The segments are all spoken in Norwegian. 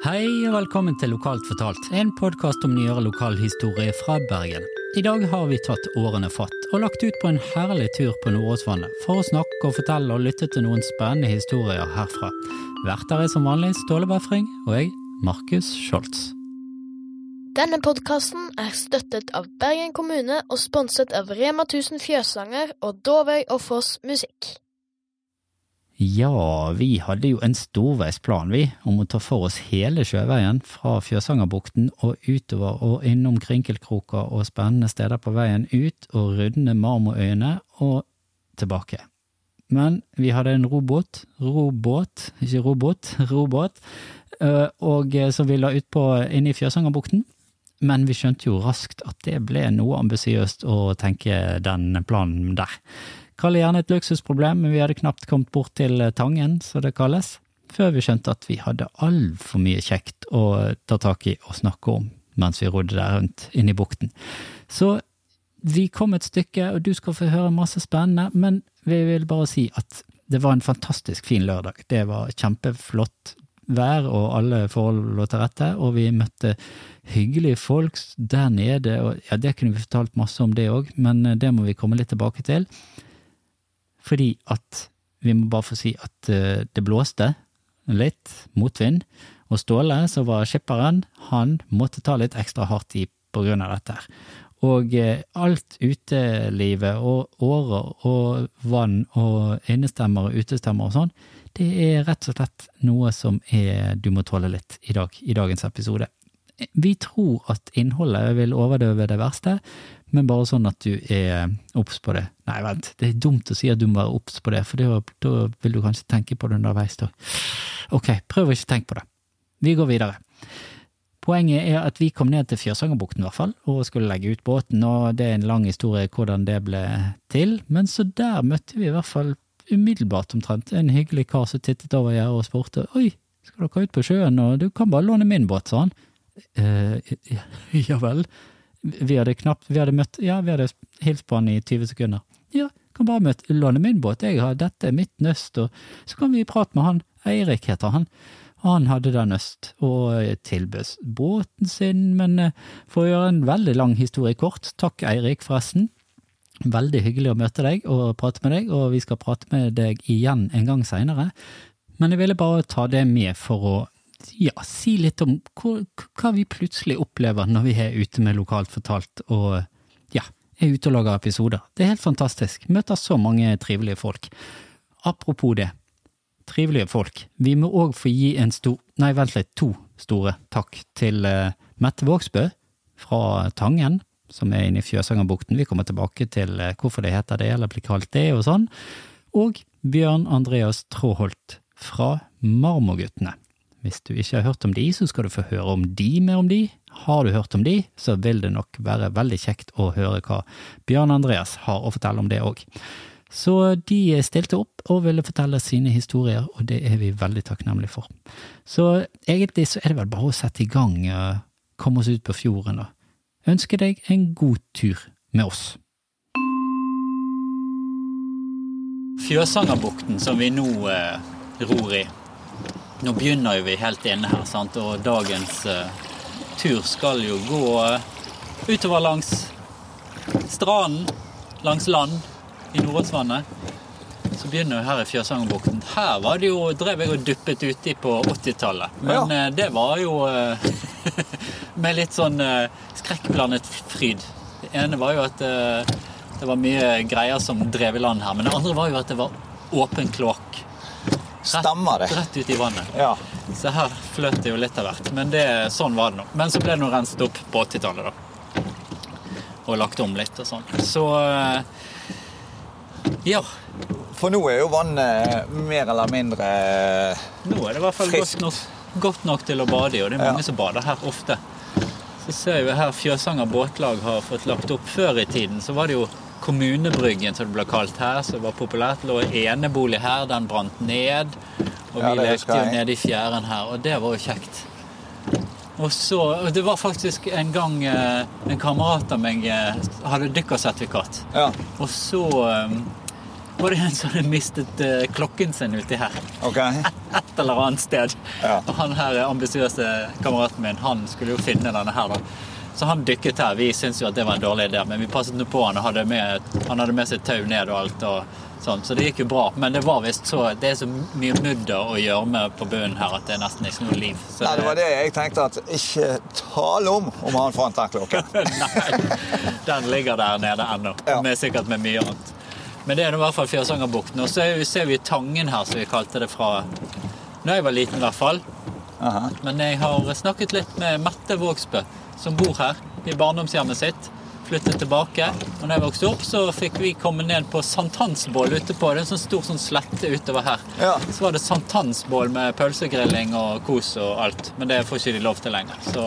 Hei og velkommen til Lokalt fortalt, en podkast om nyere lokalhistorie fra Bergen. I dag har vi tatt årene fatt og lagt ut på en herlig tur på Nordåsvannet for å snakke og fortelle og lytte til noen spennende historier herfra. Verter er som vanlig Ståle Befring og jeg, Markus Scholz. Denne podkasten er støttet av Bergen kommune og sponset av Rema 1000 Fjøsanger og Dovøy og Foss Musikk. Ja, vi hadde jo en storveis-plan, vi, om å ta for oss hele sjøveien fra Fjøsangerbukten og utover og innom krinkelkroker og spennende steder på veien ut og rundende Marmorøyene og tilbake. Men vi hadde en robåt, robåt, ikke robot, robåt, øh, og øh, som vi la utpå inne i Fjøsangerbukten. Men vi skjønte jo raskt at det ble noe ambisiøst å tenke den planen der. Kall det gjerne et luksusproblem, men vi hadde knapt kommet bort til Tangen, som det kalles, før vi skjønte at vi hadde altfor mye kjekt å ta tak i og snakke om mens vi rodde der rundt inne i bukten. Så vi kom et stykke, og du skal få høre masse spennende, men vi vil bare si at det var en fantastisk fin lørdag. Det var kjempeflott vær, og alle forhold lå til rette, og vi møtte hyggelige folk der nede, og ja, det kunne vi fortalt masse om det òg, men det må vi komme litt tilbake til fordi at vi må bare få si at eh, det blåste litt motvind, og Ståle, som var skipperen, han måtte ta litt ekstra hardt i på grunn av dette. Og eh, alt utelivet og årer og vann og innestemmer og utestemmer og sånn, det er rett og slett noe som er, du må tåle litt i dag, i dagens episode. Vi tror at innholdet vil overdøve det verste, men bare sånn at du er obs på det. Nei, vent, det er dumt å si at du må være obs på det, for da vil du kanskje tenke på det underveis, da. Ok, prøv å ikke tenke på det. Vi går videre. Poenget er at vi kom ned til Fjørsangerbukten, i hvert fall, og skulle legge ut båten, og det er en lang historie hvordan det ble til, men så der møtte vi i hvert fall umiddelbart omtrent en hyggelig kar som tittet over gjerdet og spurte oi, skal dere ut på sjøen, og du kan bare låne min båt, sa han. Eh, ja vel. Vi hadde knapt Vi hadde møtt Ja, vi hadde hilst på han i 20 sekunder. Ja, kan bare møte, låne min båt, jeg har dette er mitt nøst, og så kan vi prate med han. Eirik heter han. Han hadde da nøst, og tilbød båten sin, men eh, for å gjøre en veldig lang historie kort, takk Eirik forresten. Veldig hyggelig å møte deg og prate med deg, og vi skal prate med deg igjen en gang seinere. Men jeg ville bare ta det med for å ja, si litt om hva, hva, vi plutselig opplever når vi er ute med Lokalt fortalt og ja, er ute og lager episoder. Det er helt fantastisk. Møter så mange trivelige folk. Apropos det, trivelige folk. Vi må òg få gi en stor, nei vent litt, to store takk til uh, Mette Vågsbø fra Tangen, som er inne i Fjøsangerbukten. Vi kommer tilbake til uh, hvorfor det heter det, eller blir kalt det, og sånn. Og Bjørn Andreas Tråholt fra Marmorguttene. Hvis du ikke har hørt om de, så skal du få høre om de mer om de. Har du hørt om de, så vil det nok være veldig kjekt å høre hva Bjørn Andreas har å fortelle om det òg. Så de stilte opp og ville fortelle sine historier, og det er vi veldig takknemlige for. Så egentlig så er det vel bare å sette i gang, og komme oss ut på fjorden og ønske deg en god tur med oss. Fjøsangerbukten, som vi nå eh, ror i, nå begynner jo vi helt inne her, sant? og dagens uh, tur skal jo gå uh, utover langs stranden, langs land i Nordåsvannet. Så begynner vi her i Fjørsangerbukten. Her var det jo, drev jeg og duppet uti på 80-tallet. Men ja. uh, det var jo med litt sånn skrekkblandet fryd. Det ene var jo at det var mye greier som drev i land her. Men det andre var jo at det var åpen kloakk. Stemmer det. Rett ut i vannet. Ja. Så her fløt det jo litt av hvert. Men det, sånn var det nå. Men så ble det nå renset opp på 80-tallet, da. Og lagt om litt og sånn. Så eh, ja. For nå er jo vannet mer eller mindre Nå er det i hvert fall godt nok, godt nok, til å bade i, og det er mange ja. som bader her ofte. Så ser vi her Fjøsanger båtlag har fått lagt opp. Før i tiden så var det jo Kommunebryggen, som det ble kalt her, som var populært. lå enebolig her, den brant ned. Og vi ja, lekte jo nede i fjæren her, og det var jo kjekt. Og så, Det var faktisk en gang eh, en kamerat av meg eh, hadde dykkersertifikat. Ja. Og så um, var det en som hadde mistet uh, klokken sin uti her. Ok. Et eller annet sted. Ja. Og han her ambisiøse kameraten min, han skulle jo finne denne her, da. Så han dykket her. Vi syntes jo at det var en dårlig idé, men vi passet nå på han og hadde med, han hadde med seg tau ned og alt. og sånn, Så det gikk jo bra. Men det var visst så Det er så mye mudder og gjørme på bunnen her at det er nesten ikke noe liv. Så Nei, det var det jeg tenkte at ikke tale om om han fant den klokken. Nei, den ligger der nede ennå. Ja. Med, sikkert med mye annet. Men det er nå i hvert fall Fjørsangerbukten. Og så er- ser vi Tangen her, som vi kalte det fra da jeg var liten, i hvert fall. Aha. Men jeg har snakket litt med Mette Vågsbø, som bor her i barndomshjemmet sitt. Flyttet tilbake. Og da jeg vokste opp, så fikk vi komme ned på sankthansbål ute på. Det er en sånn stor sånn slette utover her. Ja. Så var det sankthansbål med pølsegrilling og kos og alt. Men det får ikke de lov til lenger. Så.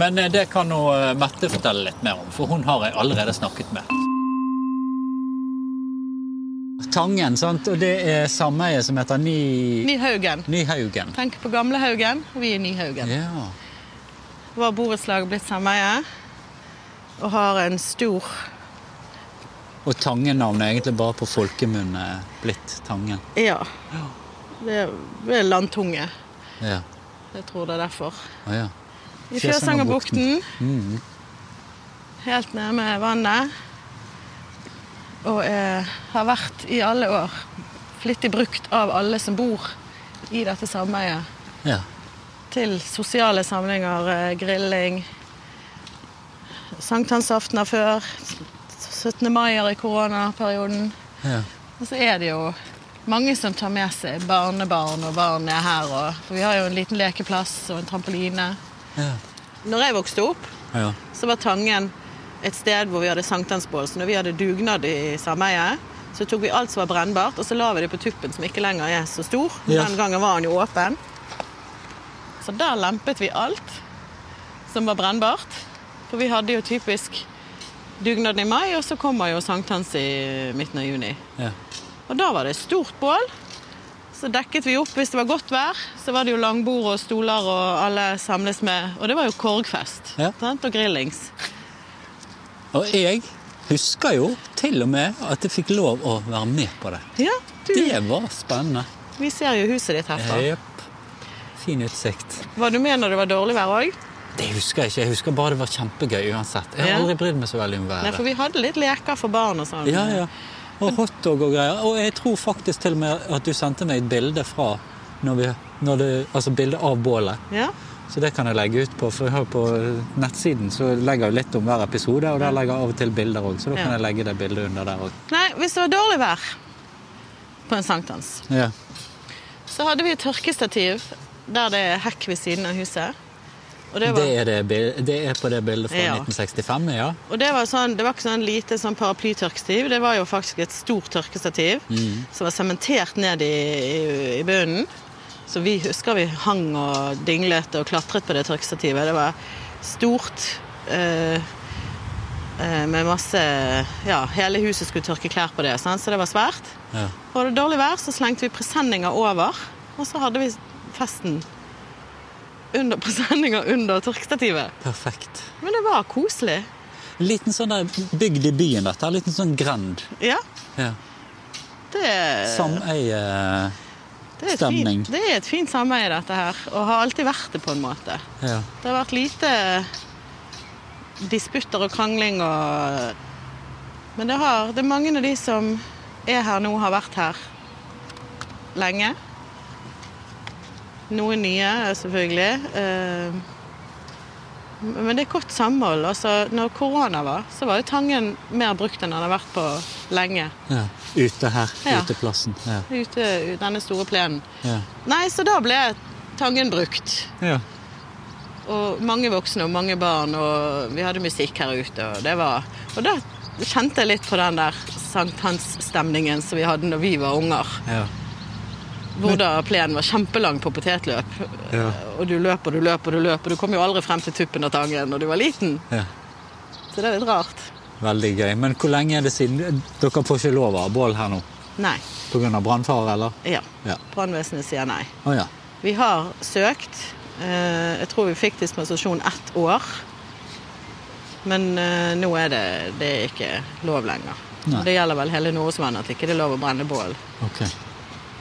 Men eh, det kan nå eh, Mette fortelle litt mer om, for hun har jeg allerede snakket med. Tangen, sant? og det er sameiet som heter Ny... Nyhaugen. Nyhaugen. Tenk på Gamlehaugen, og vi er Nyhaugen. Ja. Vår borettslag blitt sameie og har en stor Og Tangen-navnet er egentlig bare på folkemunne blitt Tangen. Ja. Det er, landtunge. Ja. Jeg tror det er derfor. Ah, ja. I Fjøsangerbukten, Mm. helt med vannet. Og eh, har vært i alle år flittig brukt av alle som bor i dette sameiet. ja. Til sosiale samlinger, eh, grilling, sankthansaftener før, 17. maier i koronaperioden. ja. Og så er det jo mange som tar med seg barnebarn og barn er her. Og, for vi har jo en liten lekeplass og en trampoline. ja. Når jeg vokste opp, ja. så var Tangen et sted hvor vi hadde sankthansbål. Så når vi hadde dugnad i sameiet, så tok vi alt som var brennbart, og så la vi det på tuppen, som ikke lenger er så stor. Ja. Den gangen var den jo åpen. Så der lempet vi alt som var brennbart. For vi hadde jo typisk dugnaden i mai, og så kommer jo sankthans i midten av juni. ja. Og da var det stort bål. Så dekket vi opp hvis det var godt vær. Så var det jo langbord og stoler og alle samles med. Og det var jo korgfest. Ja. Og grillings. Og jeg husker jo til og med at jeg fikk lov å være med på det. Ja, du, Det var spennende. vi ser jo huset ditt herfra. Jepp. Fin utsikt. Var du med når det var dårlig vær òg? Det husker jeg ikke. Jeg husker bare det var kjempegøy uansett. Jeg har aldri brydd meg så veldig om Nei, for vi hadde litt leker for barn og sånn. Ja, ja. Og hotdog og greier. Og jeg tror faktisk til og med at du sendte meg et bilde fra når vi, når det, Altså bilde av bålet. Ja. Så det kan jeg legge ut på, for jeg har på nettsiden så legger jeg litt om hver episode, og der legger jeg av og til bilder òg, så da kan jeg legge det bildet under der òg. Nei, hvis det var dårlig vær på en sankthans, Ja. så hadde vi et tørkestativ der det er hekk ved siden av huset. Og det var, Det, er det, det er på det bildet fra Ja. 1965, ja? og det var, sånn, det var ikke sånn lite sånn paraplytørkestativ, det var jo faktisk et stort tørkestativ Mm. som var sementert ned i, i, i bunnen. Så vi husker vi hang og dinglet og klatret på det tørkestativet. Det var stort. Eh, eh, med masse Ja, hele huset skulle tørke klær på det, sant? så det var svært. ja. Var det dårlig vær, så slengte vi presenninger over, og så hadde vi festen under presenninger under tørkestativet. Perfekt. Men det var koselig. En liten sånn der bygd i byen, dette. En liten sånn grend. Ja, Ja. det, Sameie det, er et stemning. det er et fint sameie, dette her. Og har alltid vært det, på en måte. Ja. Det har vært lite disputter og krangling og Men det, har, det er mange av de som er her nå, har vært her lenge. Noen nye, selvfølgelig. Eh, Men det er godt samhold. Altså, når korona var, så var jo Tangen mer brukt enn den har vært på lenge. ja. Ute her. Ja. Uteplassen. Ja. Ute denne store plenen. Ja. Nei, så da ble Tangen brukt. ja. Og mange voksne og mange barn, og vi hadde musikk her ute. Og, det var, og da kjente jeg litt på den der sankthansstemningen som vi hadde når vi var unger. ja. Hvor da plenen var kjempelang på potetløp. Ja. Og du løp og du løp og du løp, og du kom jo aldri frem til tuppen av tangen når du var liten. ja. Så det er litt rart. Veldig gøy. Men hvor lenge er det siden Dere får ikke lov av bål her nå? Nei. Pga. brannfare, eller? Ja. Ja. Brannvesenet sier nei. Oh, ja. Vi har søkt. Eh, Jeg tror vi fikk dispensasjon ett år. Men eh, nå er det, det er ikke lov lenger. Nei. Det gjelder vel hele Nordåsvannet at ikke det er lov å brenne bål. Ok.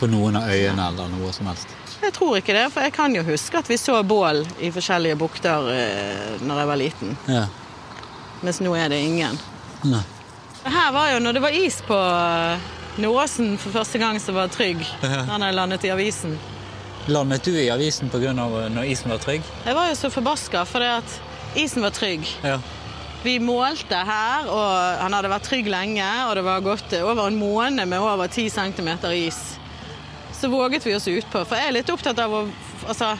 På noen av øyene eller noe som helst? Jeg tror ikke det, for jeg kan jo huske at vi så bål i forskjellige bukter eh, når jeg var liten. Ja. Mens nå er det ingen. Nei. Her var jo når det var is på eh, Nordåsen for første gang, som var trygg. Da jeg landet i avisen. Landet du i avisen pga. når isen var trygg? Jeg var jo så forbaska fordi at isen var trygg. Ja. Vi målte her, og han hadde vært trygg lenge, og det var gått over en måned med over 10 cm is. Så våget vi oss utpå, for jeg er litt opptatt av å Altså,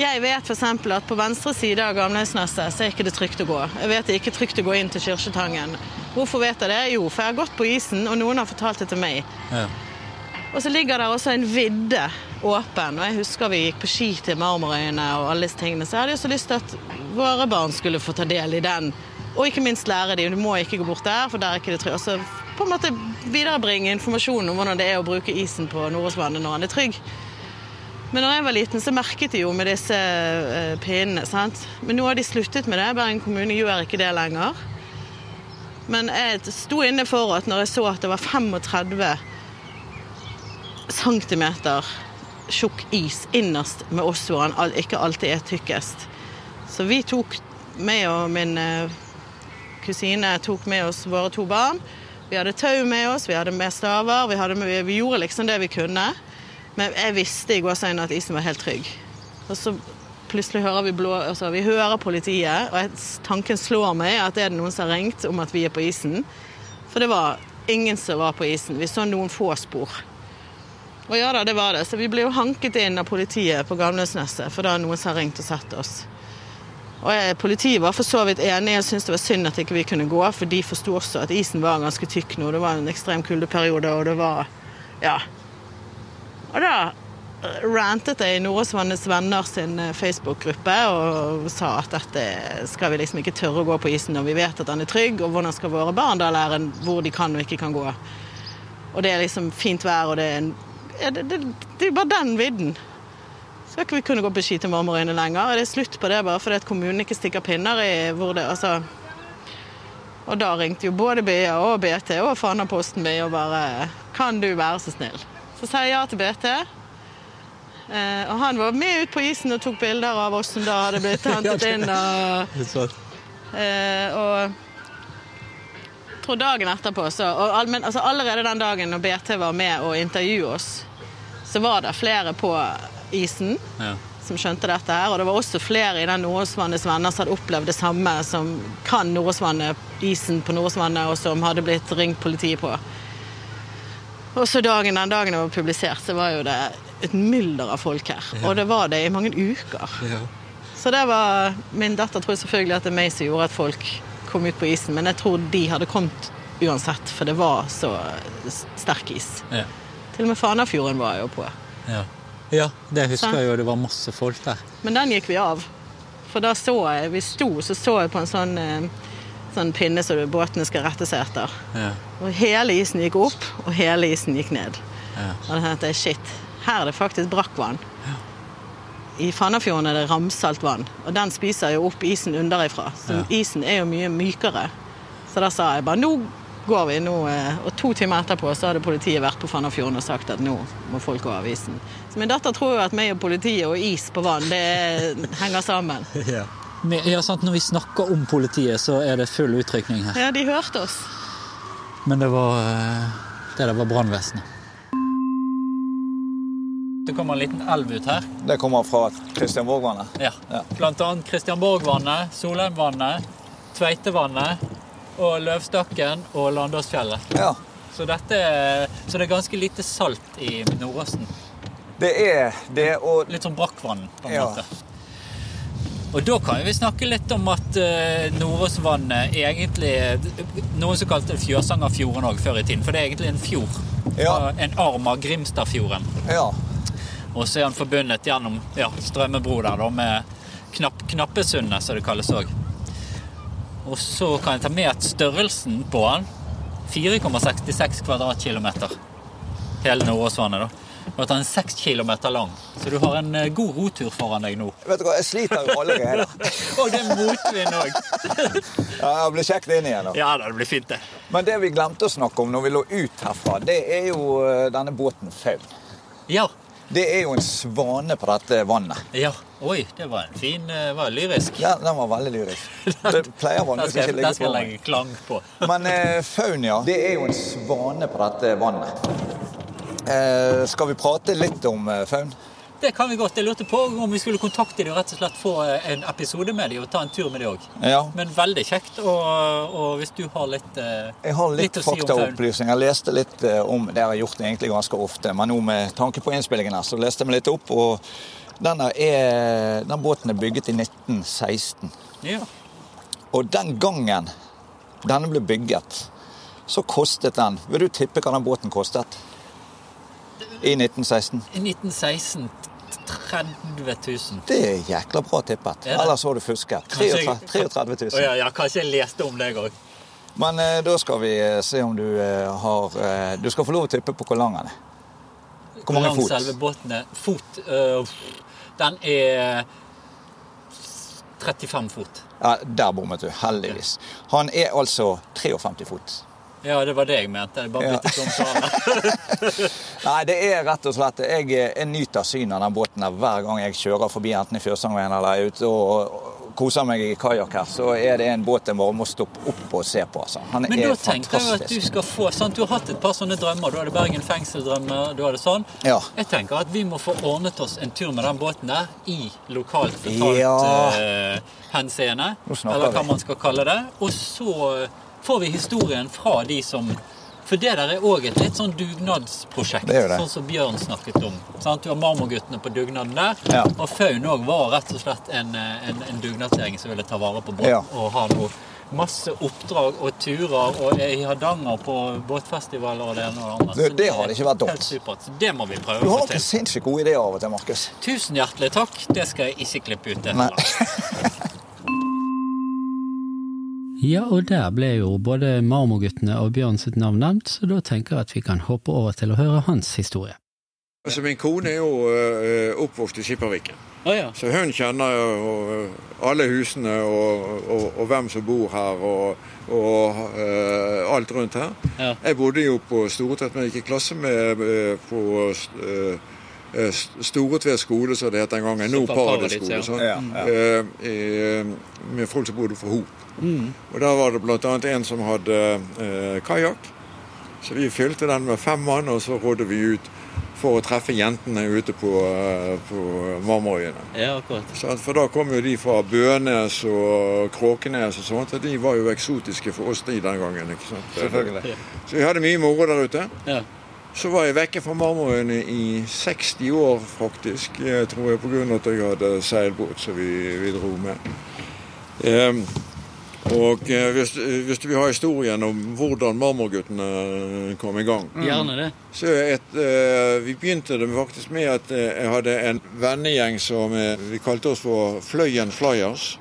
jeg vet f.eks. at på venstre side av Gamleisneset så er ikke det trygt å gå. Jeg vet det er ikke trygt å gå inn til Kirketangen. Hvorfor vet jeg det? Jo, for jeg har gått på isen, og noen har fortalt det til meg. Ja. Og så ligger der også en vidde åpen, og jeg husker vi gikk på ski til Marmorøyene og alle disse tingene, så jeg hadde jo så lyst til at våre barn skulle få ta del i den. Og ikke minst lære dem. Du må ikke gå bort der, for der er ikke det trygt. På en måte viderebringe informasjon om hvordan det er å bruke isen på Nordåsbanen når han er trygg. Men når jeg var liten, så merket de jo med disse eh, pinnene. sant? Men nå har de sluttet med det. Bergen kommune gjør ikke det lenger. Men jeg sto inne for at når jeg så at det var 35 centimeter tjukk is innerst med oss hvor han ikke alltid er tykkest. Så vi tok, meg og min eh, kusine tok med oss våre to barn. Vi hadde tau med oss, vi hadde med staver, vi, hadde vi gjorde liksom det vi kunne. Men jeg visste i gåseøynene at isen var helt trygg. Og så plutselig hører vi blå, altså vi hører politiet, og jeg, tanken slår meg at det er noen som har ringt om at vi er på isen. For det var ingen som var på isen. Vi så noen få spor. Og ja da, det var det. Så vi ble jo hanket inn av politiet på Gamlesneset, for da er noen som har ringt og sett oss. Og jeg, Politiet var for så vidt enig. Jeg syntes det var synd at ikke vi kunne gå, for de forsto også at isen var ganske tykk nå. Det var en ekstrem kuldeperiode, og det var Ja. Og da eh, rantet jeg i Nordåsvannets venner sin eh, Facebook-gruppe og sa at dette skal vi liksom ikke tørre å gå på isen når vi vet at den er trygg, og hvordan skal våre barn da lære hvor de kan og ikke kan gå. Og det er liksom fint vær, og det er en ja, det, det, det er bare den vidden. Vi kunne gå på ski til Marmorøyene lenger? Er det slutt på det bare fordi at kommunen ikke stikker pinner i hvor det Altså Og da ringte jo både BA og BT og Fanaposten meg og bare Kan du være så snill? Så sa jeg ja til BT. Eh, og han var med ut på isen og tok bilder av oss som da hadde blitt hentet inn. Og, eh, og jeg tror dagen etterpå så, og, men, altså, Allerede den dagen når BT var med og intervjuet oss, så var det flere på isen Ja. som skjønte dette her. Og det var også flere i den Nordåsvannets venner som hadde opplevd det samme, som kan Nordåsvannet, isen på Nordåsvannet, og som hadde blitt ringt politiet på. Og så dagen den dagen det var publisert, så var jo det et mylder av folk her. Og det var det i mange uker. Så det var Min datter tror selvfølgelig at det er meg som gjorde at folk kom ut på isen, men jeg tror de hadde kommet uansett, for det var så sterk is. Ja. Til og med Fanafjorden var jo på. Ja. Ja, det husker så. jeg jo. Det var masse folk der. Men den gikk vi av. For da så jeg, vi sto, så så jeg på en sånn, eh, sånn pinne som båtene skal rette seg etter. Ja. Og hele isen gikk opp, og hele isen gikk ned. Ja. Og da tenkte jeg shit, her er det faktisk brakkvann. I Fannafjorden er det ramsalt vann, og den spiser jo opp isen underifra. Så Ja. isen er jo mye mykere. Så da sa jeg bare nå går vi nå. eh, Og to timer etterpå så hadde politiet vært på Fannafjorden og sagt at nå må folk gå av isen. Så min datter tror jo at meg og politiet og is på vann, det henger sammen. Ja. ja, sant, når vi snakker om politiet, så er det full utrykning her. Ja, de hørte oss. Men det var eh, det der var brannvesenet. Det kommer en liten elv ut her. Det kommer fra Kristian Vågvannet. Ja. Ja. Blant annet Kristianborgvannet, Solheimvannet, Tveitevannet og Løvstakken og Landåsfjellet. Ja. Så, dette, så det er ganske lite salt i Nordåsen. Det er det, og Litt sånn brakkvann, på en Ja. måte. Og da kan vi snakke litt om at uh, Nordåsvannet egentlig Noen som kalte det Fjørsangerfjorden òg før i tiden, for det er egentlig en fjord. Ja. En arm av Grimstadfjorden. Ja. Og så er han forbundet gjennom ja, Strømmebro der, da, med knapp, Knappesundet, som det kalles òg. Og så kan jeg ta med at størrelsen på den 4,66 kvadratkilometer. Hele Nordåsvannet, da. Og at den er 6 kilometer lang. Så du har en eh, god rotur foran deg nå. Vet du hva, jeg sliter jo allerede. Og det er motvind òg. Ja, det blir kjekt inn igjen Da. Ja det blir fint, det. Men det vi glemte å snakke om når vi lå ut herfra, det er jo eh, denne båten Faun. Ja. Det er jo en svane på dette vannet. ja. Oi, det var en fin eh, var lyrisk. Ja, Den var veldig lyrisk. Det pleier vanligvis ikke å den ligge skal jeg legge klang på. Men eh, faun, ja. Det er jo en svane på dette vannet. Eh, skal vi prate litt om eh, faun? Det kan vi godt. Jeg lurte på om vi skulle kontakte dem og rett og slett få eh, en episode med dem og ta en tur med dem òg. Ja. Men veldig kjekt. Og, og hvis du har litt eh, Jeg har litt, si faktaopplysninger. Jeg leste litt eh, om det. Jeg har gjort egentlig ganske ofte, men nå med tanke på innspillingen her, så leste jeg meg litt opp. og denne er, Den båten er bygget i 1916. Ja. Og den gangen denne ble bygget, så kostet den Vil du tippe hva den båten kostet? I 1916? I 1916 30 000. Det er jækla bra tippet. Det? Ellers har du fusket. Kanskje 33, jeg- 33 000. Oh, ja, ja, kanskje jeg leste om deg òg. Men eh, da skal vi eh, se om du eh, har eh, Du skal få lov å tippe på hvor lang den er. Hvor mange fot? selve båten er. Fot øh, Den er 35 fot. Ja, Der bommet du, heldigvis. Han er altså 53 fot. Ja, det var det jeg mente. Det bare byttet om tale. Nei, det er rett og slett Jeg, eh, jeg nyter synet av den båten der hver gang jeg kjører forbi, enten i Fjøsangveien eller jeg er ute og koser meg i kajakk her. Så er det en båt jeg bare må stoppe opp og se på. Altså. Han Men er da tenker jeg at du skal få sant? Du har hatt et par sånne drømmer. Du hadde Bergen fengsel-drømmer. du hadde sånn. Ja. Jeg tenker at vi må få ordnet oss en tur med den båten der i lokalt fortalt Ja. uh, henseende. Eller hva vi. man skal kalle det. Og så får vi historien fra de som For det der er òg et litt sånn dugnadsprosjekt, Det er det. sånn som Bjørn snakket om. Sant? Du har Marmorguttene på dugnaden der. Ja. Og Faun òg var rett og slett en, eh, en, en dugnadsgjeng som ville ta vare på båten. Ja. Og ha noe masse oppdrag og turer og i Hardanger på båtfestivaler og det ene og det andre. Det har det ikke vært dumt. Det må vi prøve Du å har få noen til. sinnssykt gode ideer av og til, Markus. Tusen hjertelig takk. Det skal jeg ikke klippe ut. det Nei. Ja, og der ble jo både Marmorguttene og Bjørn sitt navn nevnt, så da tenker jeg at vi kan hoppe over til å høre hans historie. Altså, min kone er jo øh, oppvokst i Skipperviken, Å ja. så hun kjenner jo øh, alle husene og, og, og hvem som bor her og, og uh, alt rundt her. Ja. Jeg bodde jo på Storetvedt, men gikk i klasse med på øh, øh, Storetvedt skole, som det het den gangen. Nå Paradis skole. ja. sånn. Ja, ja. Eh, eh, med folk som bodde for Hop. Mm. Og Der var det bl.a. en som hadde eh, kajakk. Så vi fylte den med fem mann, og så rodde vi ut for å treffe jentene ute på, eh, på Marmorøyene. ja, akkurat. Så For da kom jo de fra Bønes og Kråkenes og sånt, og de var jo eksotiske for oss de den gangen. ikke sant? Selvfølgelig. Så vi hadde mye moro der ute. Ja. Så var jeg vekke fra Marmarøyene i 60 år, faktisk. Jeg tror jeg pga. at jeg hadde seilbåt som vi, vi dro med. Um, og eh, hvis, hvis du vil ha historien om hvordan Marmorguttene kom i gang Gjerne det. så et, eh, Vi begynte det faktisk med at eh, jeg hadde en vennegjeng som eh, vi kalte oss for Fløyen Flyers.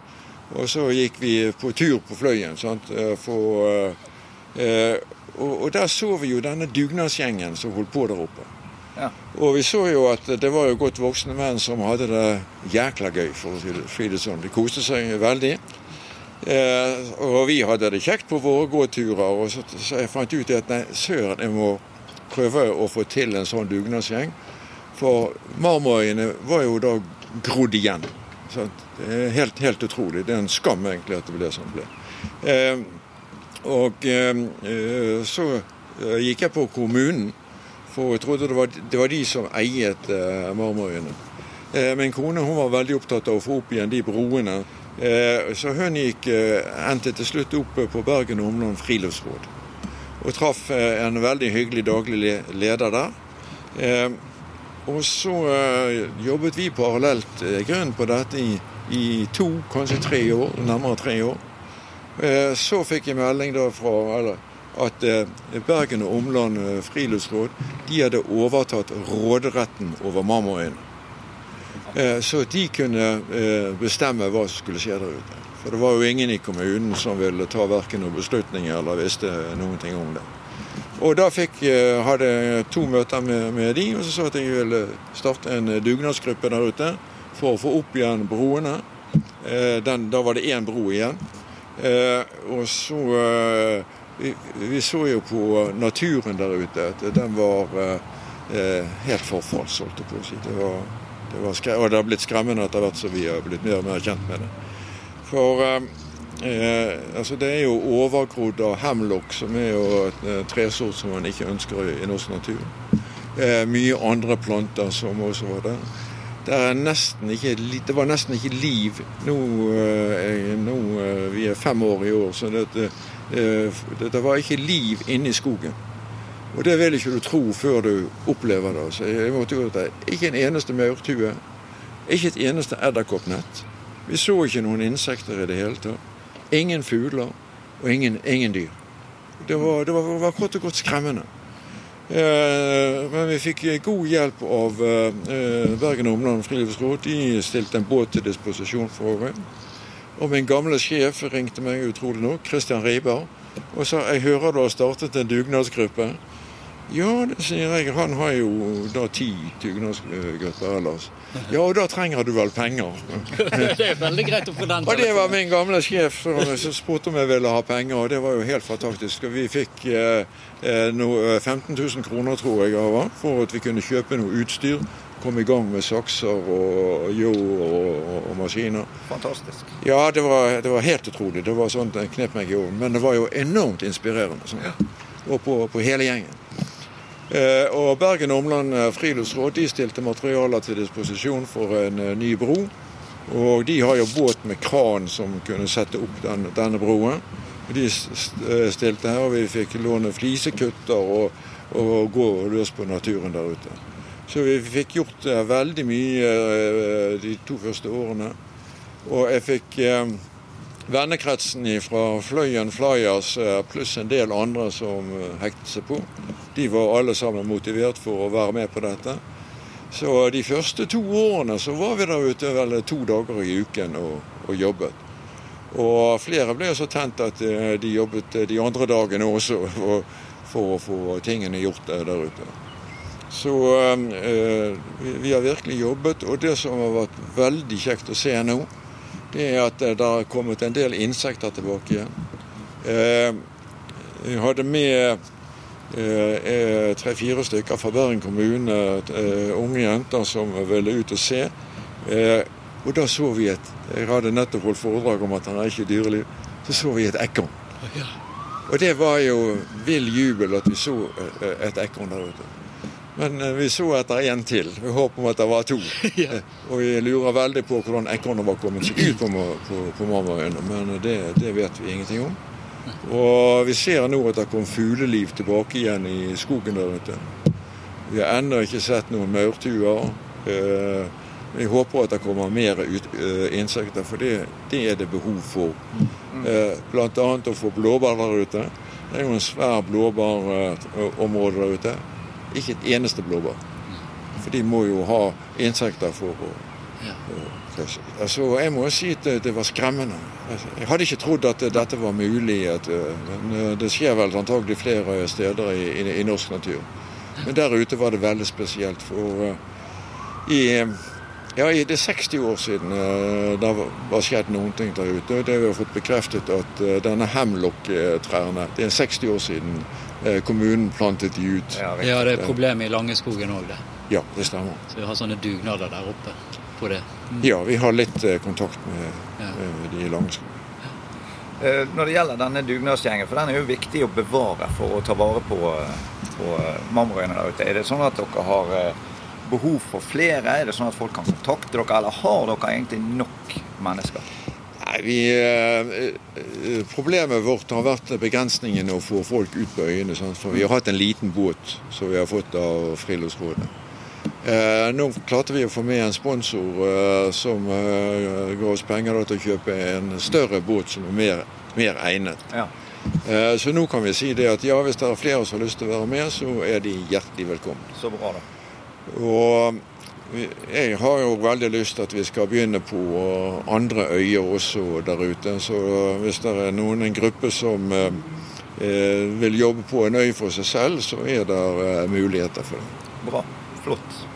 Og så gikk vi på tur på Fløyen. Sant? eh, For, eh, eh, og, og der så vi jo denne dugnadsgjengen som holdt på der oppe. Ja. Og vi så jo at det var jo godt voksne menn som hadde det jækla gøy, for å si det, sånn. De koste seg veldig. Eh, og vi hadde det kjekt på våre gåturer, og så, så jeg fant ut at nei, søren, jeg må prøve å få til en sånn dugnadsgjeng. For marmorøyene var jo da grodd igjen. Sant? Det er helt, helt utrolig. Det er en skam egentlig at det ble som det ble. Eh, og eh, eh, så eh, gikk jeg på kommunen, for jeg trodde det var, det var de som eiet eh, Marmorøyene. Eh, min kone hun var veldig opptatt av å få opp igjen de broene. Eh, så hun gikk, eh, endte til slutt opp på Bergen og Omland friluftsråd. Og traff en veldig hyggelig daglig le- leder der. Eh, og så jobbet vi parallelt grunn på dette i, i to, kanskje tre år, nærmere tre år. Eh, så fikk jeg melding da fra eller, at eh, Bergen og Omland eh, friluftsråd de hadde overtatt råderetten over Marmarøyene. Eh, Så de kunne bestemme hva som skulle skje der ute. For det var jo ingen i kommunen som ville ta verken noen beslutninger eller visste noen ting om det. Og da fikk, hadde jeg to møter med, med de, og så sa jeg at jeg ville starte en dugnadsgruppe der ute for å få opp igjen broene. Den, da var det én bro igjen. Eh, og så eh, vi, vi så jo på naturen der ute at den var eh, helt forfalls, holdt jeg på å si. Det var, det var og det har blitt skremmende etter hvert som vi har blitt mer og mer kjent med det. For eh, altså det er jo overgrodd av hemlock, som er jo et eh, tresort som man ikke ønsker i, i norsk natur. Eh, mye andre planter som også var der. Ikke, det var nesten ikke liv. Nå, eh, nå eh, Vi er fem år i år, så det, det, eh, var ikke liv inne i skogen. Og det vil ikke du tro før du opplever det. Så jeg måtte jo det. Ikke en eneste maurtue. Ikke et eneste edderkoppnett. Vi så ikke noen insekter i det hele tatt. Ingen fugler og ingen, ingen dyr. Det var, det var, var kort og godt skremmende. Eh, men vi fikk god hjelp av Bergen Bergen Omland friluftsråd. De stilte en båt til disposisjon for meg. Og min gamle sjef ringte meg utrolig nok, Christian Riiber, og sa jeg hører du har startet en dugnadsgruppe. Ja, det sier jeg. Han har jo da ti dugnadsgrupper ellers. Ja, og da trenger du vel penger. Det er veldig greit å få den Og det var min gamle sjef som spurte om jeg ville ha penger, og det var jo helt fantastisk. Og vi fikk eh, no, eh, 15 000 kroner, tror jeg, av var, for at vi kunne kjøpe noe utstyr. Kom i gang med sakser og ljå og, og, og maskiner. Fantastisk. Ja, det var, det var helt utrolig. Det var sånn jeg knep meg i åren. Men det var jo enormt inspirerende. Sånn. Og på, på hele gjengen. Eh, og Bergen Omland eh, friluftsråd de stilte materialer til disposisjon for en eh, ny bro. Og de har jo båt med kran som kunne sette opp den, denne broen. Og De stilte her, og vi fikk låne flisekutter og, og gå løs på naturen der ute. Så vi fikk gjort veldig mye de to første årene. Og jeg fikk vennekretsen fra Fløyen Flyers pluss en del andre som hektet seg på. De var alle sammen motivert for å være med på dette. Så de første to årene så var vi der ute vel to dager i uken og, og jobbet. Og flere ble så tent at eh, de jobbet de andre dagene også for, å få tingene gjort eh, der ute. Så eh, vi, vi har virkelig jobbet, og det som har vært veldig kjekt å se nå, det er at eh, det har kommet en del insekter tilbake igjen. Eh, vi hadde med eh, tre-fire stykker fra Bergen kommune, eh, unge jenter som ville ut og se. Eh, og da så vi et Jeg hadde nettopp holdt foredrag om at han er ikke dyreliv. Så så vi et ekorn. Og det var jo vill jubel at vi så eh, et ekorn der ute. Men eh, vi så etter en til. Vi håper om at det var to. ja. Og vi lurer veldig på hvordan ekornet var kommet seg ut på, på, på Marmarøyene, men det, det vet vi ingenting om. Og vi ser nå at det kom fugleliv tilbake igjen i skogen der ute. Vi har ennå ikke sett noen maurtuer. Eh, Vi håper at det kommer mer ut, eh, insekter, for det, det er det behov for. Eh, Blant annet å få blåbær der ute. Det er jo en svær blåbærområde der ute. Ikke et eneste blåbær. For de må jo ha insekter for å kløse. Altså, jeg må si at det, det var skremmende. Altså, Jeg hadde ikke trodd at dette var mulig. At, eh, men eh, det skjer vel antagelig flere steder i, i, i norsk natur. Men der ute var det veldig spesielt. For uh, i, ja, i det er 60 år siden uh, det var- skjedd noen ting der ute. og Det vi har fått bekreftet at uh, denne hemlock-trærne Det er 60 år siden kommunen plantet de ut. Ja, Ja, det er problemet i Langeskogen òg, det. Ja, det stemmer. Så vi har sånne dugnader der oppe på det. Ja, vi har litt eh, kontakt med, Ja. med de i Eh, Når det gjelder denne dugnadsgjengen, for den er jo viktig å bevare for å ta vare på, på Marmarøyene der ute. Er det sånn at dere har eh, behov for flere? Er det sånn at folk kan kontakte dere, eller har dere egentlig nok mennesker? Nei, vi, eh, eh, Problemet vårt har vært begrensningen å få folk ut på øyene. Sant? For vi har hatt en liten båt som vi har fått av Friluftsrådet. Eh, nå klarte vi å få med en sponsor eh, som eh, ga oss penger da, til å kjøpe en større båt som er mer, mer egnet. Ja. Eh, så nå kan vi si det at ja, hvis det er flere som har lyst til å være med, så er de hjertelig velkommen. Så bra, da. Og jeg har jo veldig lyst til at vi skal begynne på andre øyer også der ute. Så hvis det er noen en gruppe som eh, eh, vil jobbe på en øy for seg selv, så er det muligheter for det. Bra. Flott.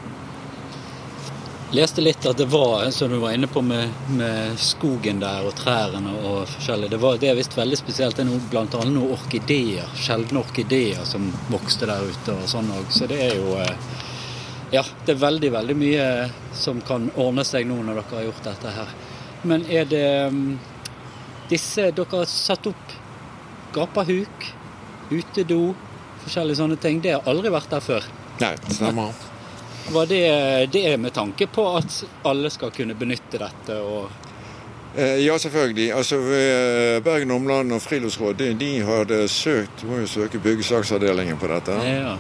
Leste litt at det var, som du var inne på med, med skogen der og trærne og forskjellig, det, var, det er visst veldig spesielt. Det er noe, blant annet noen orkideer, sjeldne orkideer som vokste der ute og sånn òg. Så det er jo eh, Ja, det er veldig, veldig mye som kan ordne seg nå når dere har gjort dette her. Men er det mm, disse Dere har satt opp gapahuk, utedo, forskjellige sånne ting. Det har aldri vært der før. Nei, stemmer. Var det, det er med tanke på at alle skal kunne benytte dette Eh, Ja, selvfølgelig. Altså, Bergen Omland og Friluftsråd de, de hadde søkt må jo søke byggesaksavdelingen på dette. Ja.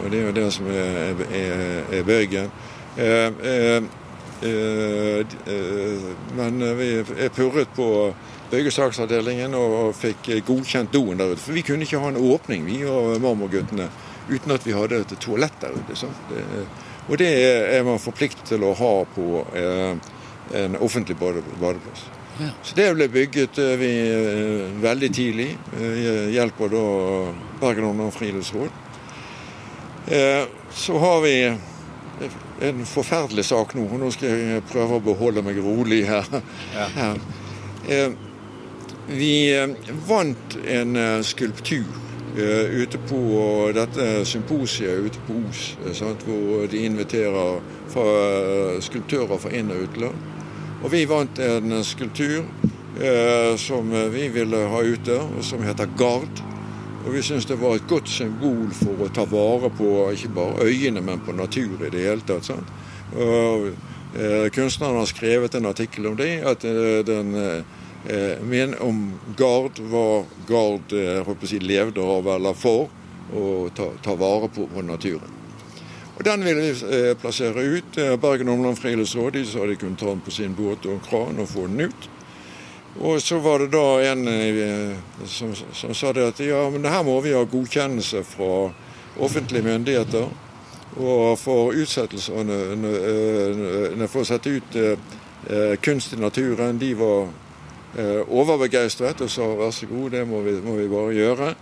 Og det er jo det som er, er, er Bergen. Eh, eh, eh, eh, men vi er purret på byggesaksavdelingen og, fikk godkjent doen der ute. For vi kunne ikke ha en åpning, vi og marmorguttene, uten at vi hadde et toalett der ute. sant? Det, og det er man forpliktet til å ha på eh, en offentlig badeplass. Ja. Så det ble bygget eh, vi eh, veldig tidlig, hjelp av da Bergen Ungdom Friluftsråd. Eh, Så har vi en forferdelig sak nå, nå skal jeg prøve å beholde meg rolig her. Ja. Eh, Vi vant en skulptur ute på dette symposiet ute på Os, eh, sant, hvor de inviterer fra, eh, skulptører fra inn- og utland. Og vi vant en skulptur eh, som vi ville ha ute, som heter Gard. Og vi syns det var et godt symbol for å ta vare på ikke bare øyene, men på natur i det hele tatt. Sant? Og, eh, kunstneren har skrevet en artikkel om det, at eh, den eh, men om Gard var Gard jeg, holdt si, levde av eller for å ta, ta vare på, naturen. Og Den ville vi eh, plassere ut. Eh, Bergen Omland Friluftsråd de sa de kunne ta den på sin båt og kran og få den ut. Og så var det da en eh, som, som sa det at ja, men det her må vi ha godkjennelse fra offentlige myndigheter. Og for utsettelse av nø- nø- eh, For å sette ut eh, eh, kunst i naturen, de var eh, overbegeistret og sa vær så god, det må vi, må vi bare gjøre.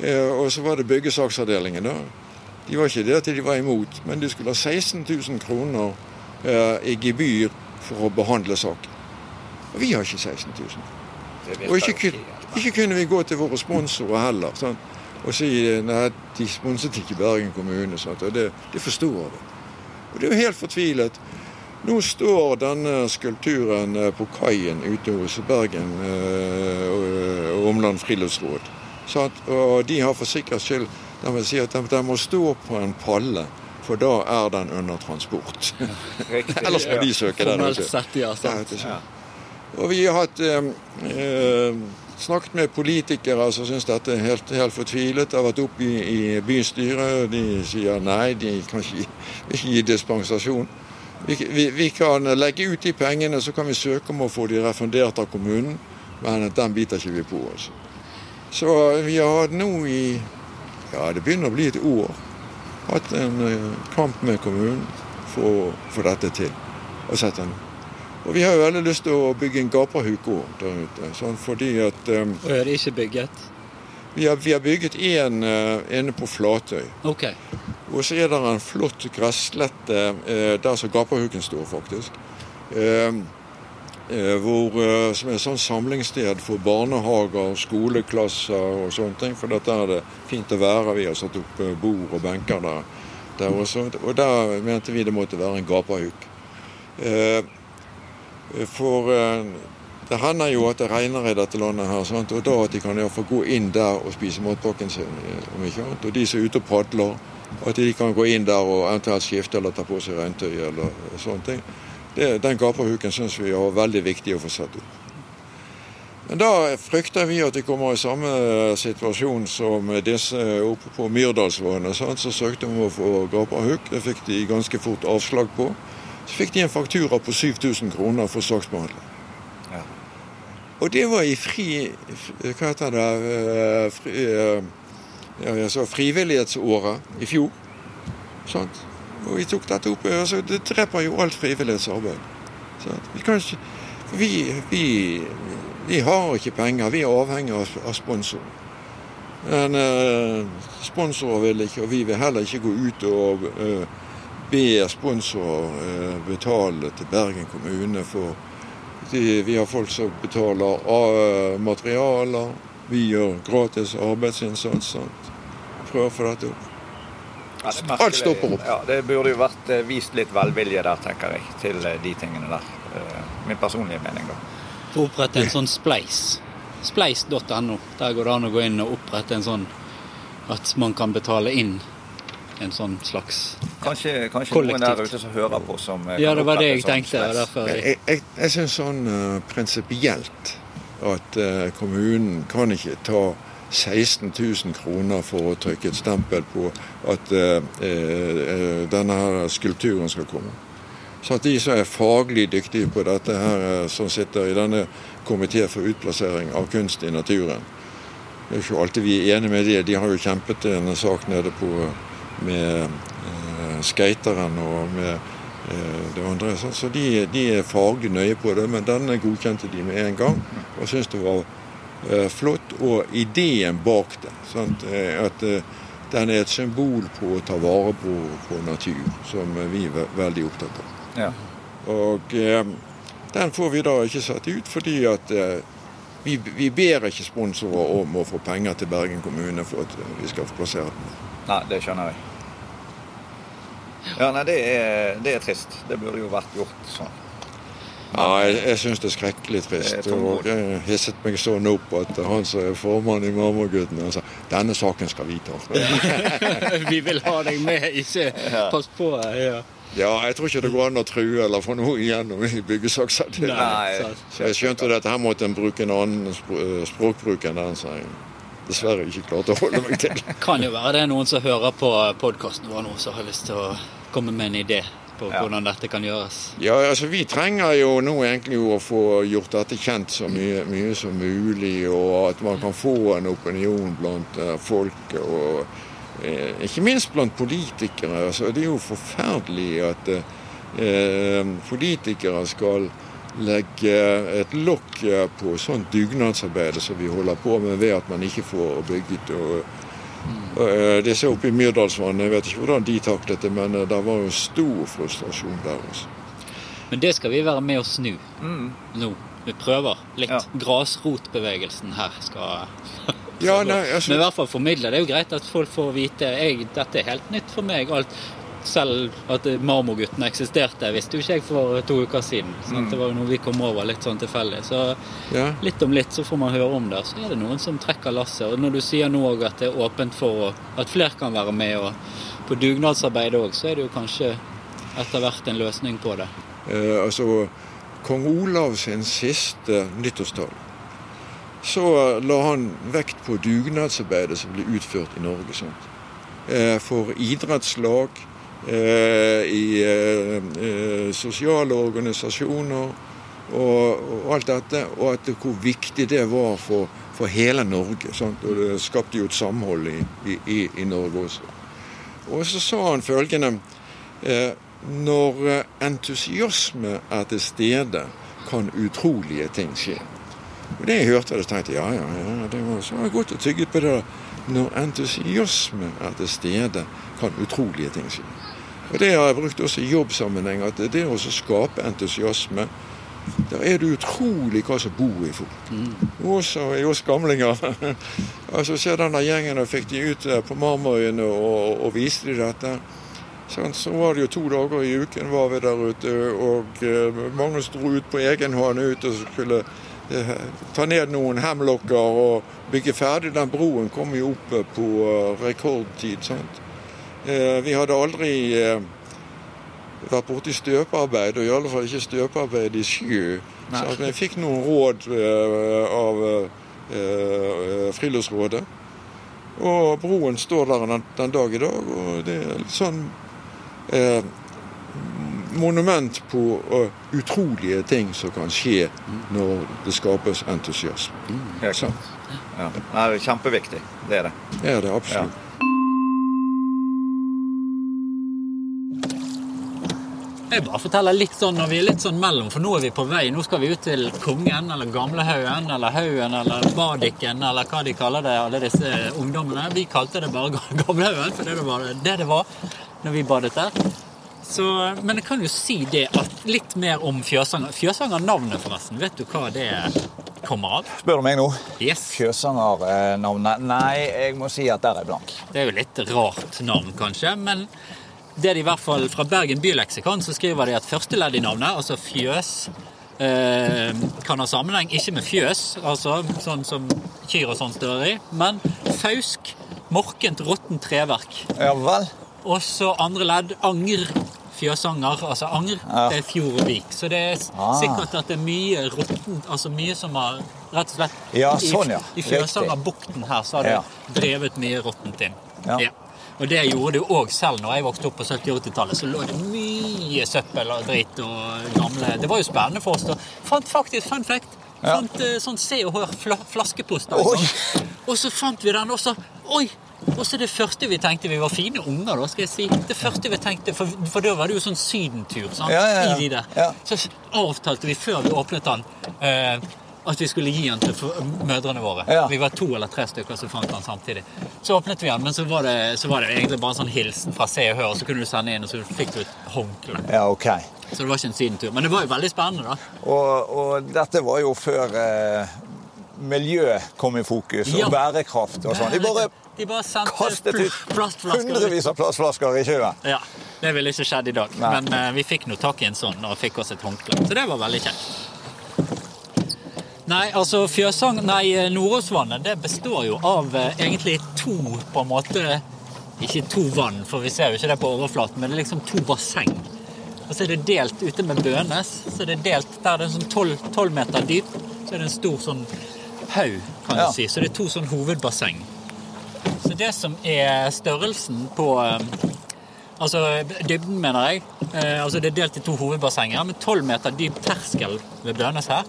Eh, og så var det byggesaksavdelingen, da. De var ikke det at de var imot, men de skulle ha 16 000 kroner eh, i gebyr for å behandle saken. Og vi har ikke 16 000. Og ikke, ikke kunne vi gå til våre sponsorer heller sånn, og si nei, de sponset ikke Bergen kommune. Sånn, Og det, det forstår vi. Og det er jo helt fortvilet. Nå står denne skulpturen eh, på kaien ute hos Bergen eh, og- og Omland friluftsråd. Sant? Og de har for sikkerhets skyld de vil si at den, den må stå på en palle, for da er den under transport. Ellers må de søke den. Sett, ja. Ja, det. Og vi har hatt eh, eh, snakket med politikere som syns dette er helt, helt fortvilet. Har vært oppe i, i bystyret, og de sier nei, de kan ikke, gi- ikke gi dispensasjon. Vi, vi, vi kan legge ut de pengene, så kan vi søke om å få de refundert av kommunen. Men den biter ikke vi på. Altså. Så vi har hatt nå i ja, det begynner å bli et år hatt en eh, kamp med kommunen for å få dette til. Og den og vi har jo veldig lyst til å bygge en gaperhuk òg der ute. Sånn, fordi at um, Og er det ikke bygget? Vi, har, vi har bygget en uh, inne på Flatøy. Okay. Og så er det en flott gresslette uh, der som Gapahuken står, faktisk. Uh, hvor, som er et sånn samlingssted for barnehager, skoleklasser og sånne ting. For dette er det fint å være. Vi har satt opp bord og benker der, der også. Og der mente vi det måtte være en gapahuk. For eh, det hender jo at det regner i dette landet her, sant? og da at de kan iallfall gå inn der og spise matpakken sin. om ikke annet. Og de som er ute og padler, at de kan gå inn der og eventuelt skifte eller ta på seg regntøy eller sånne ting. Det, den gaperhuken syns vi er veldig viktig å få satt opp. Men da frykter vi at de kommer i samme situasjon som disse oppe på Myrdalsvannet. Så søkte om å få gaperhuk. Det fikk de ganske fort avslag på. Så fikk de en faktura på 7000 kroner for saksbehandling. Og det var i fri Hva heter det eh, fri, eh, ja, Frivillighetsåret i fjor. Sant? Og vi tok dette opp. Altså, det dreper jo alt frivillighetsarbeid. Vi, ikke, vi, vi, vi har ikke penger. Vi er avhengig av, av sponsorer. Men eh, sponsorer vil ikke, og vi vil heller ikke gå ut og eh, be sponsorer eh, betale til Bergen kommune for de, Vi har folk som betaler uh, materialer. Vi gjør gratis arbeidsinnsats. Sant? Prøver å få dette opp. Ja, det. Alt stopper opp. Ja, det burde jo vært eh, vist litt velvilje der, tenker jeg, til eh, de tingene der. Min personlige mening, da. Opprette en sånn spleis. Spleis.no. Der går det an å gå inn og opprette en sånn at man kan betale inn en sånn slags Kanskje, kanskje noen der ute som hører på, som eh, Ja, det var det jeg tenkte. derfor jeg... Jeg, jeg, syns sånn uh, prinsipielt at uh, kommunen kan ikke ta 16 000 kroner for å trykke et stempel på at uh, eh, denne her skulpturen skal komme. Så at de som er faglig dyktige på dette her, som sitter i denne komité for utplassering av kunst i naturen Det er ikke alltid vi er enige med det. De har jo kjempet en sak nede på med skateren og med eh, det andre. Så, så de, de er faglig nøye på det, men denne godkjente de med en gang og syntes det var eh, flott. Og ideen bak det, sant? eh, at eh, den er et symbol på å ta vare på, på natur, som eh, vi er veldig opptatt av. Ja. Og eh, den får vi da ikke satt ut fordi at eh, vi, vi ber ikke sponsorer om å få penger til Bergen kommune for at eh, vi skal få plassert den. Nei, det skjønner jeg. Ja, nei, det er, det er trist. Det burde jo vært gjort sånn. Ja, jeg, jeg syns det er skrekkelig trist. Det er. Og jeg hisset meg sånn opp at han som er formann i Marmorguttene, sa denne saken skal vi ta. Vi vil ha deg med, ikke pass på. Ja. Ja, jeg tror ikke det går an å true eller få noe igjennom i byggesaksavdelingen. Så jeg skjønte at her måtte en bruke en annen språkbruk enn den som jeg dessverre ikke klarte å holde meg til. Kan jo være det er noen som hører på podkasten vår nå, som har lyst til å komme med en idé på Ja. hvordan dette kan gjøres. Ja, altså Vi trenger jo nå egentlig å få gjort dette kjent så mye, mye som mulig, og at man kan få en opinion blant eh, folk. og eh, Ikke minst blant politikere. altså Det er jo forferdelig at eh, politikere skal legge et lokk på sånt dugnadsarbeid som vi holder på med ved at man ikke får bygget. og Disse oppe i Myrdalsvannet, jeg vet ikke hvordan de taklet det, men eh, det var jo stor frustrasjon der. Også. Men det skal vi være med å snu nå. Vi prøver litt. Ja. Grasrotbevegelsen her skal Ja, nei, altså- Men i hvert fall formidle. Det er jo greit at folk får vite jeg, Dette er helt nytt for meg. alt selv at Marmorguttene eksisterte, visste jo ikke jeg for to uker siden. Sant? Det var jo noe vi kom over litt sånn tilfeldig. Så Ja. litt om litt så får man høre om det. Så er det noen som trekker lasset. Og når du sier nå òg at det er åpent for at flere kan være med, og på dugnadsarbeid òg, så er det jo kanskje etter hvert en løsning på det. Eh, altså, Kong Olav sin siste nyttårstale, så la han vekt på dugnadsarbeidet som ble utført i Norge. Sant? Eh, for idrettslag, eh, i eh, eh, sosiale organisasjoner og, og alt dette. Og at hvor viktig det var for, for hele Norge. Sant? Og det skapte jo et samhold i, i, i, Norge også. Og så sa han følgende eh, Når eh, entusiasme er til stede, kan utrolige ting skje. Og det jeg hørte, det tenkte ja, ja, ja, det var så gått og tygget på det. Når entusiasme er til stede, kan utrolige ting skje. Og Det har jeg brukt også i jobbsammenheng. At det å skape entusiasme Der er det utrolig hva som bor i folk. Også i oss gamlinger. altså Se den der gjengen og fikk de ut eh, på Marmorøyene og, og viste de dette. Sånn, så var det jo to dager i uken var vi der ute, og eh, mange dro ut på egen hånd ut og skulle eh, ta ned noen hemlokker og bygge ferdig. Den broen kom jo opp på rekordtid. sant? Eh, vi hadde aldri eh, vært borti støpearbeid, og i alle fall ikke støpearbeid i sjø. Så vi fikk noen råd eh, av Friluftsrådet. Og broen står der den, den dag i dag, og det er litt sånn eh, monument på uh, utrolige ting som kan skje når det skapes entusiasme. Mm. Ja. Ja. Det er kjempeviktig. Det er det. det er det absolutt. Jeg bare forteller litt sånn når vi er litt sånn mellom, for nå er vi på vei. Nå skal vi ut til Kongen, eller Gamlehaugen, eller Haugen, eller Badiken, eller hva de kaller det, alle disse ungdommene. Vi kalte det bare Gamlehaugen, for det var det det var når vi badet der. Så, men jeg kan jo si det at litt mer om Fjøsanger. Fjøsanger-navnet, forresten. Vet du hva det kommer av? Spør du meg nå? Yes. Fjøsanger-navnet? Nei, jeg må si at der er jeg blank. Det er jo litt rart navn, kanskje, men det de i hvert fall fra Bergen byleksikon så skriver de at første ledd i navnet, altså fjøs, eh, kan ha sammenheng ikke med fjøs, altså sånn som kyr og sånn står i, men fausk, morkent, råttent treverk. Ja vel? Og så andre ledd anger. Fjøsanger, altså anger, Ja. det er fjord og vik. Så det er Ah. sikkert at det er mye råttent, altså mye som har rett og slett Ja, i- sånn, ja. I Fjøsangerbukten her så har det Ja. drevet mye råttent inn. Ja. Og det gjorde det jo òg selv når jeg vokste opp på 70- og 80-tallet. Så lå det mye søppel og dritt og gamle Det var jo spennende for oss. da. Fant faktisk, fun fact, Ja. fant eh, sånn Se og Hør fla, flaskepost. Og så fant vi den, og så Oi! Og så det første vi tenkte Vi var fine unger, da, skal jeg si. Det første vi tenkte, For, for da var det jo sånn sydentur sant? Ja, ja, ja. i de der. Ja. Så avtalte vi før vi åpnet den, eh, at vi skulle gi den til mødrene våre. Ja. Vi var to eller tre stykker som fant den samtidig. Så åpnet vi den, men så var det, så var det egentlig bare en sånn hilsen fra Se og Hør, og så kunne du sende inn, og så fikk du et håndkle. Ja, okay. Så det var ikke en sydentur. Men det var jo veldig spennende, da. Og, og dette var jo før eh, miljø kom i fokus, og Ja. bærekraft og sånn. De bare De bare sendte kastet ut hundrevis av plastflasker i sjøen. Ja, Det ville ikke skjedd i dag. Nei. Men eh, vi fikk nå tak i en sånn og fikk oss et håndkle. Så det var veldig kjekt. Nei, altså Fjøsang, nei, Nordåsvannet det består jo av eh, egentlig to på en måte Ikke to vann, for vi ser jo ikke det på overflaten, men det er liksom to basseng. Og så er det delt ute med Bønes. Så er det delt der det er sånn tolv meter dyp. Så er det en stor sånn haug, kan Ja. si. Så det er to sånn hovedbasseng. Så det som er størrelsen på eh, Altså dybden, mener jeg. Eh, altså Det er delt i to hovedbassenger med 12 meter dyp terskel ved Bønes her.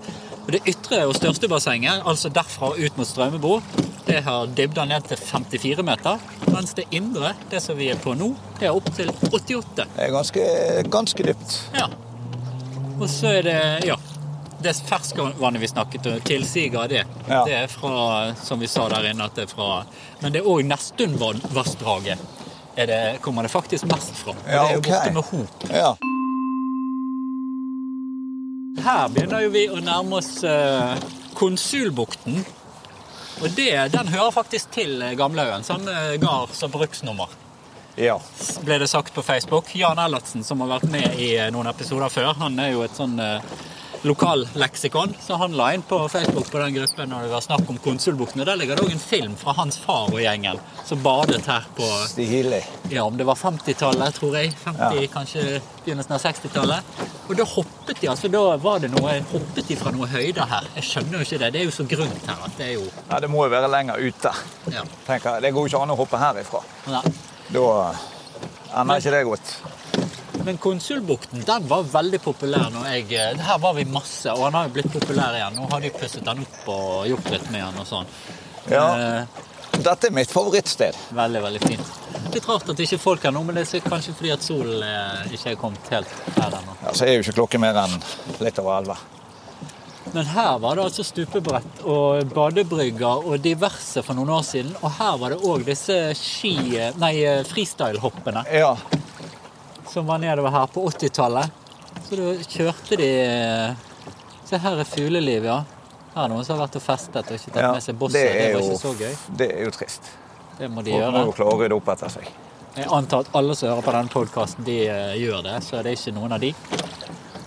Og Det ytre og største bassenget, altså derfra ut mot Strømebro, det har dybda ned til 54 meter. Mens det indre, det som vi er på nå, det er opp til 88. Det er ganske, ganske dypt. Ja. Og så er det ja, det ferskvannet vi snakket om, tilsiget av det. Ja. Det er fra, som vi sa der inne, at det er fra Men det er òg Nesttundvassdraget. Det, kommer det faktisk mest fra. Ja, det er jo okay. borte med Hop. Ja. Her begynner jo vi å nærme oss eh, Konsulbukten. Og det, den hører faktisk til eh, Gamlehaugen. Samme gard som bruksnummer. ja. ble det sagt på Facebook. Jan Ellertsen, som har vært med i eh, noen episoder før, han er jo et sånn eh, lokalleksikon, så han la inn på Facebook på den gruppen når det var snakk om Konsulbukten. Og der ligger det òg en film fra hans far og gjengen som badet her på Stilig. ja, om det var 50-tallet, tror jeg. 50, Kanskje begynnelsen av 60-tallet. Og da hoppet de, altså da var det noe, hoppet de fra noe høyder her. Jeg skjønner jo ikke det. Det er jo så grunt her at det er jo Ja, det må jo være lenger ute. ja. Tenker. Det går jo ikke an å hoppe herifra. Nei. Da ender ikke det godt. Men Konsulbukten den var veldig populær. når jeg, eh, Her var vi masse, og han har jo blitt populær igjen. Nå har de pusset den opp og gjort litt med den og sånn. Ja. Eh, Dette er mitt favorittsted. veldig, veldig fint. Litt rart at ikke folk er nå, men det er kanskje fordi at solen eh, ikke er kommet helt her ennå. Ja, så er jo ikke klokken mer enn litt over elleve. Men her var det altså stupebrett og badebrygger og diverse for noen år siden. Og her var det òg disse ski... Nei, eh, freestyle-hoppene Ja. Som var nedover her på 80-tallet. Så da kjørte de eh, Se, her er fugleliv, ja. Her er noen som har vært og festet og ikke tatt ja. med seg bosset. Det, var ikke så gøy. det er jo trist. Det må de Folk må gjøre. jo klare å rydde opp etter seg. Jeg antar at alle som hører på denne podkasten, de uh, gjør det, så det er ikke noen av de.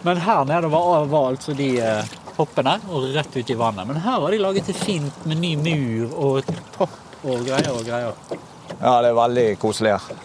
Men her nede var altså de uh, hoppene og rett ut i vannet. Men her har de laget det fint med ny mur og topp og greier og greier. Ja, det er veldig koselig her.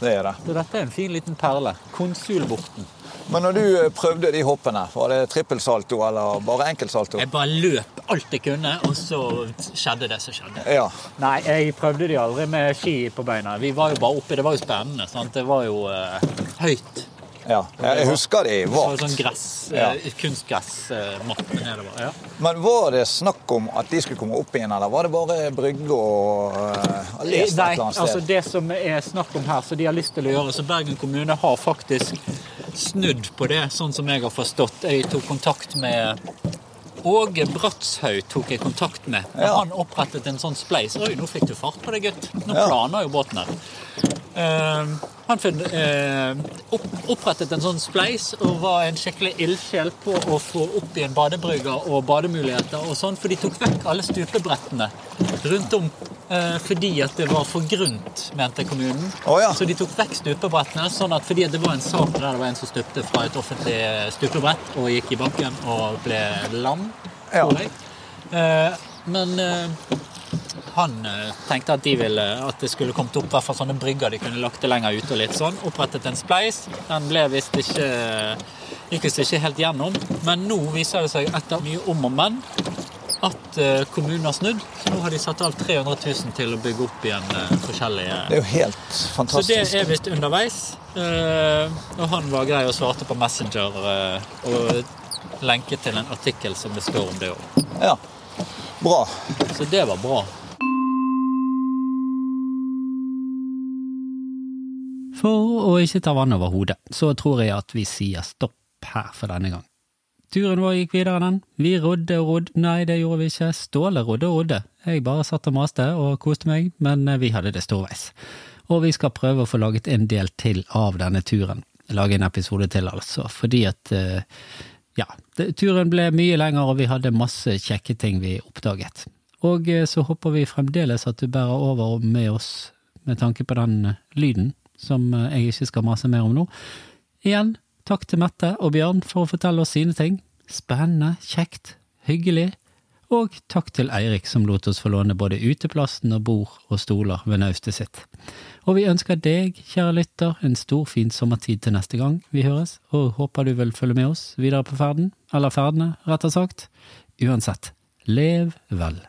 Det er det. Så dette er en fin liten perle. Konsulbukten. Men når du eh, prøvde de hoppene, var det trippelsalto eller bare enkeltsalto? Jeg bare løp alt jeg kunne, og så skjedde det som skjedde. Ja. Nei, jeg prøvde de aldri med ski på beina. Vi var jo bare oppe, Det var jo spennende. sant? Det var jo uh, høyt. Ja, jeg husker det vagt. sånn gress, Ja. eh, kunstgressmatte nedover. Ja. Men var det snakk om at de skulle komme opp igjen, eller var det bare brygge og uh, Nei, altså det som er snakk om her, så de har lyst til å gjøre, så Bergen kommune har faktisk snudd på det, sånn som jeg har forstått. Jeg tok kontakt med Åge Bratshaug tok jeg kontakt med. Ja. Han opprettet en sånn spleis. Oi, nå fikk du fart på det, gutt. Nå Ja. planer jo båten her. Eh, han finn, eh, opp, opprettet en sånn spleis og var en skikkelig ildsjel på å få opp igjen badebrygger og bademuligheter og sånn, for de tok vekk alle stupebrettene rundt om eh, fordi at det var for grunt, mente kommunen. Oh, ja. Så de tok vekk stupebrettene, sånn at fordi det var en sak der det var en som stupte fra et offentlig stupebrett og gikk i bakken og ble lam, Ja. Eh, men eh, han eh, tenkte at, de ville, at det skulle kommet opp hvert sånne brygger de kunne lagt det lenger ute og litt sånn. Opprettet en spleis. Den ble visst ikke gikk visst ikke helt gjennom. Men nå viser det seg etter mye om og men at eh, kommunen har snudd. Så nå har de satt av 300 000 til å bygge opp igjen eh, forskjellige Det er jo helt Så det er visst underveis. Eh, og han var grei og svarte på Messenger eh, og lenket til en artikkel som det står om det òg. Ja. Bra. Så det var bra. For å ikke ta vann over hodet, så tror jeg at vi sier stopp her for denne gang. Turen vår gikk videre, den. Vi rodde og rodde. Nei, det gjorde vi ikke. Ståle rodde og rodde. Jeg bare satt og maste og koste meg, men vi hadde det storveis. Og vi skal prøve å få laget en del til av denne turen. Lage en episode til, altså. Fordi at eh, ja, turen ble mye lenger, og vi hadde masse kjekke ting vi oppdaget. Og eh, så håper vi fremdeles at du bærer over med oss med tanke på den eh, lyden, som eh, jeg ikke skal mase mer om nå. Igjen, takk til Mette og Bjørn for å fortelle oss sine ting. Spennende, kjekt, hyggelig. Og takk til Eirik som lot oss få låne både uteplassen og bord og stoler ved naustet sitt. Og vi ønsker deg, kjære lytter, en stor fin sommertid til neste gang vi høres, og håper du vil følge med oss videre på ferden, eller ferdene, rettere sagt. Uansett, lev vel.